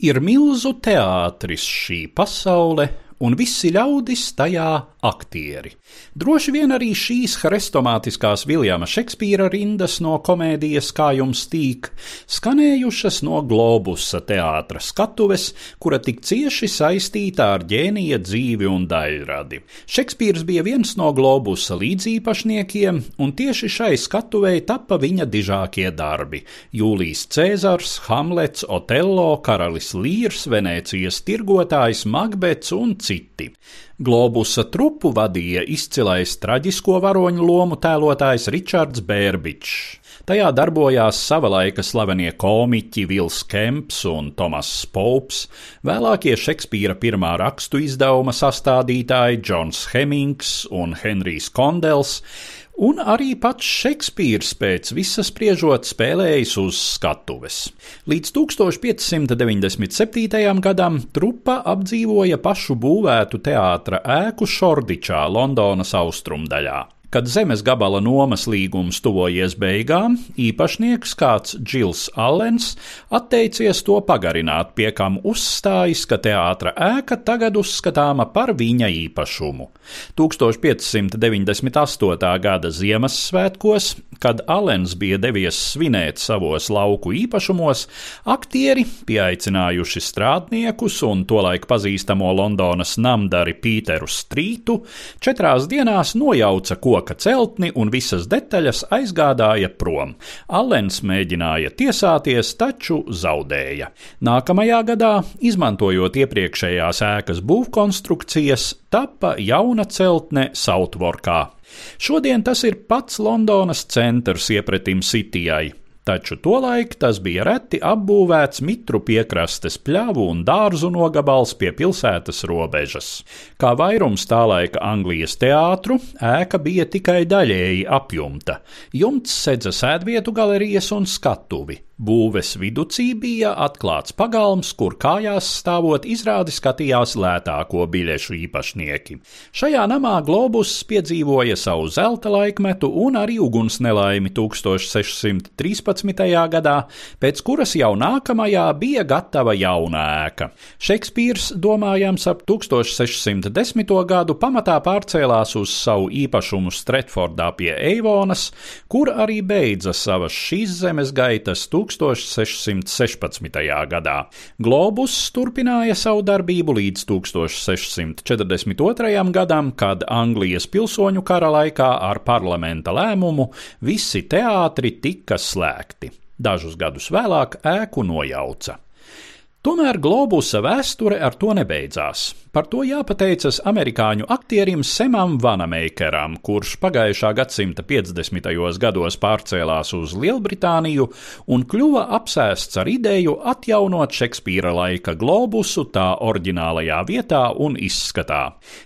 Ir milzu teātris šī pasaule, un visi ļaudis tajā aktieri. Droši vien arī šīs hrestomātiskās Viljama Šekspīra rindas no komēdijas Kā jums tīk, skanējušas no Globusa teātra skatuves, kura tik cieši saistīta ar ģēnija dzīvi un daļradi. Šekspīrs bija viens no Globusa līdzīpašniekiem, un tieši šai skatuvei tapa viņa dižākie darbi - Jūlijs Cēzars, Hamlets, Otello, Karalis Līrs, Venēcijas tirgotājs, Magbets un citi citi. Globusa trupu vadīja izcilais traģisko varoņu lomu tēlotājs Ričards Bērbičs. Tajā darbojās savulaika slavenie komiķi Vils Kemps un Tomas Poups, vēlākie Šekspīra pirmā rakstu izdevuma sastādītāji Džons Hemings un Henrijs Kondels, un arī pats Šekspīrs pēc visa spriežot spēlējis uz skatuves. Līdz 1597. gadam trupa apdzīvoja pašu būvētu teātra ēku Šordičā, Londonas austrumdaļā. Kad zemes gabala nomas līgums tuvojies beigām, īpašnieks kāds Džils Allens atteicies to pagarināt, pie kam uzstājis, ka teātra ēka tagad uzskatāma par viņa īpašumu. 1598. gada Ziemassvētkos, kad Allens bija devies svinēt savos lauku īpašumos, aktieri, pieaicinājuši strādniekus un tolaik pazīstamo Londonas namdari Pīteru Strītu, četrās dienās nojauca koka celtni un visas detaļas aizgādāja prom. Allens mēģināja tiesāties, taču zaudēja. Nākamajā gadā, izmantojot iepriekšējās ēkas būvkonstrukcijas, tapa jauna celtne Southwarkā. Šodien tas ir pats Londonas centrs iepretim Citijai taču tolaik tas bija reti apbūvēts mitru piekrastes pļavu un dārzu nogabals pie pilsētas robežas. Kā vairums tā laika Anglijas teātru, ēka bija tikai daļēji apjumta. Jumts sedza sēdvietu galerijas un skatuvi. Būves viducī bija atklāts pagalms, kur kājās stāvot izrādi skatījās lētāko biļešu īpašnieki. Šajā namā Globus piedzīvoja savu zelta laikmetu un arī ugunsnelaimi 1613. Gadā, pēc kuras jau nākamajā bija gatava jauna ēka. Šekspīrs, domājams, ap 1610. gadu pamatā pārcēlās uz savu īpašumu Stretfordā pie Eivonas, kur arī beidza savas šīs zemes gaitas 1600. 1616. gadā. Globus turpināja savu darbību līdz 1642. gadam, kad Anglijas pilsoņu kara laikā ar parlamenta lēmumu visi teātri tika slēgti. Dažus gadus vēlāk ēku nojauca. Tomēr Globusa vēsture ar to nebeidzās. Par to jāpateicas amerikāņu aktierim Semam Vanameikeram, kurš pagājušā gadsimta 50. gados pārcēlās uz Lielbritāniju un kļuva apsēsts ar ideju atjaunot Šekspīra laika globusu tā oriģinālajā vietā un izskatā.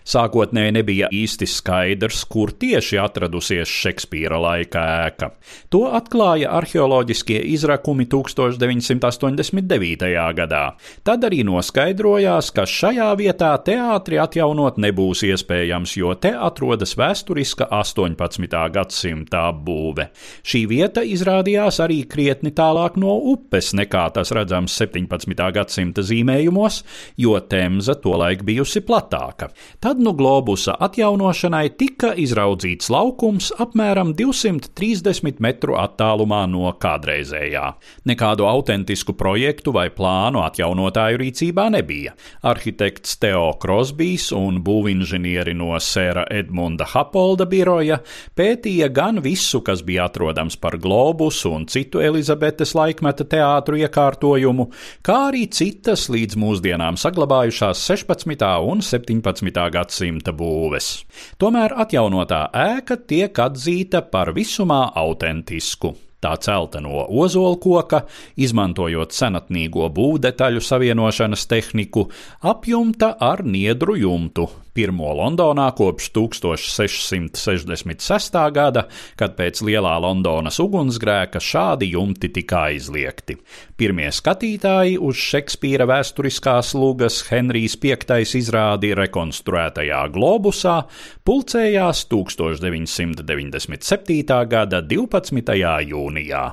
Sākotnēji nebija īsti skaidrs, kur tieši atradusies Šekspīra laika ēka. To atklāja arheoloģiskie izrakumi 1989. gadā. Tad arī noskaidrojās, ka šajā vietā teātri atjaunot nebūs iespējams, jo te atrodas vēsturiska 18. gadsimta būve. Šī vieta izrādījās arī krietni tālāk no upes nekā tas redzams 17. gadsimta zīmējumos, jo Temza tolaik bijusi platāka. Tad nu globusa atjaunošanai tika izraudzīts laukums apmēram 230 metru attālumā no kādreizējā. Nekādu autentisku projektu vai plānu atjaunotāju rīcībā nebija. Arhitekts Teo Leo Krosbijs un būvinženieri no Sēra Edmunda Hapolda biroja pētīja gan visu, kas bija atrodams par globusu un citu Elizabetes laikmeta teātru iekārtojumu, kā arī citas līdz mūsdienām saglabājušās 16. un 17. gadsimta būves. Tomēr atjaunotā ēka tiek atzīta par visumā autentisku. Tā celta no ozolkoka, izmantojot senatnīgo būvdetaļu savienošanas tehniku, apjumta ar niedru jumtu, pirmo Londonā kopš 1666. gada, kad pēc lielā Londonas ugunsgrēka šādi jumti tika aizliegti. Pirmie skatītāji uz Šekspīra vēsturiskās lugas Henrijs V izrādi rekonstruētajā globusā pulcējās 1997. gada 12. jūnijā.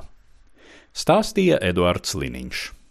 Stāstīja Eduards Liniņš.